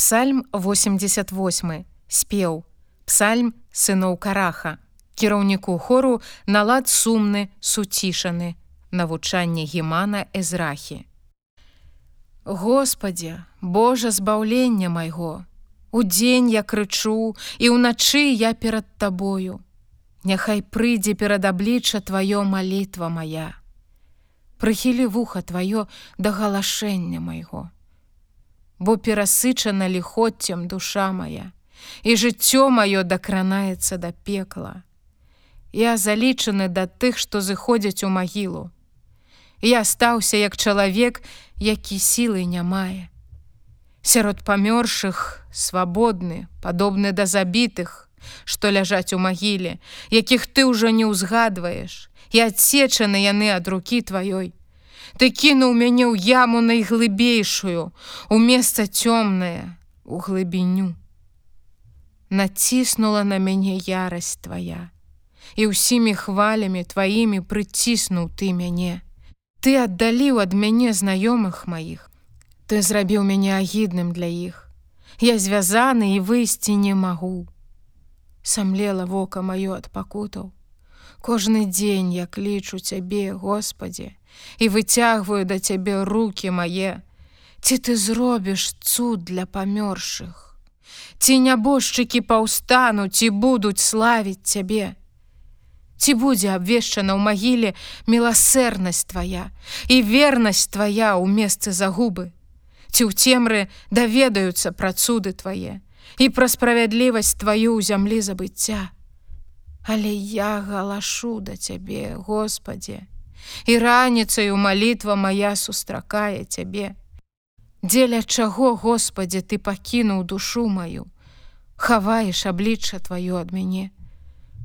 Псальм 88 спеў Псальм сыноў караха. Кіраўніку хору налад сумны суцішаны. Навучанне гемана эзрахі. Господе Божа збаўлення майго. Удзень я крычу і ўначы я перад табою. Няхай прыйдзе перад аблічча тваё малітва моя Прыхілі вуха тваё да галашэння майго бо перасычана ліхоццем душа моя і жыццё маё дакранаецца да пекла Я залічаны да тых, што зыходзяць у магілу. Я стаўся як чалавек, які сілы не мае. Сярод памёршых свабодны, падобны да забітых, што ляжаць у магіле, якіх ты ўжо не ўзгадваеш, і адсечаны яны ад рукі тваёй. Ты кінуў мяне ў яму найглыбейшую, у месца цёмнае, у глыбіню. Націснула на мяне ярасць твоя і ўсімі хвалямі тваімі прыціснуў ты мяне. Ты аддаліў ад мяне знаёмых маіх. Ты зрабіў мяне агідным для іх. Я звязаны і выйсці не магу. Самлела вока маё ад пакутаў. Кожны дзень я клічу цябе, Господі, і выцягваю да цябе руки мае. Ці ты зробіш цуд для памёршых. Ці нябожчыкі паўстану, ці будуць славіць цябе ці будзе абвешчана ў магіле міласэрнасць твоя і вернасць твоя ў месцы загубы ці ў цемры даведаюцца пра цуды твае і пра справядлівасць тваю ў зямлі забыцця але я галашу да цябе господе і раніцаю малітва моя сустракае цябе. Дзеля чаго господе ты пакінуў душу маю? Хаваеш аблічча тваё ад мяне.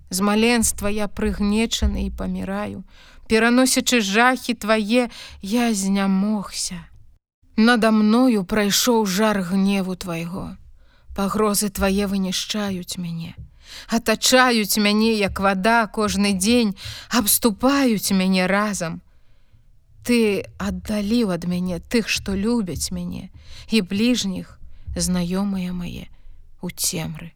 З маленства я прыгнечаны і паміраю, пераносячы жахі твае, я знямогся. Нада мною прайшоў жар гневу твайго. Пагрозы твае вынішчаюць мяне. Атачаюць мяне, як вада кожны дзень, абступаюць мяне разам. Ты аддаліў ад мяне тых, што любяць мяне, і бліжніх знаёмыя мае у цемры.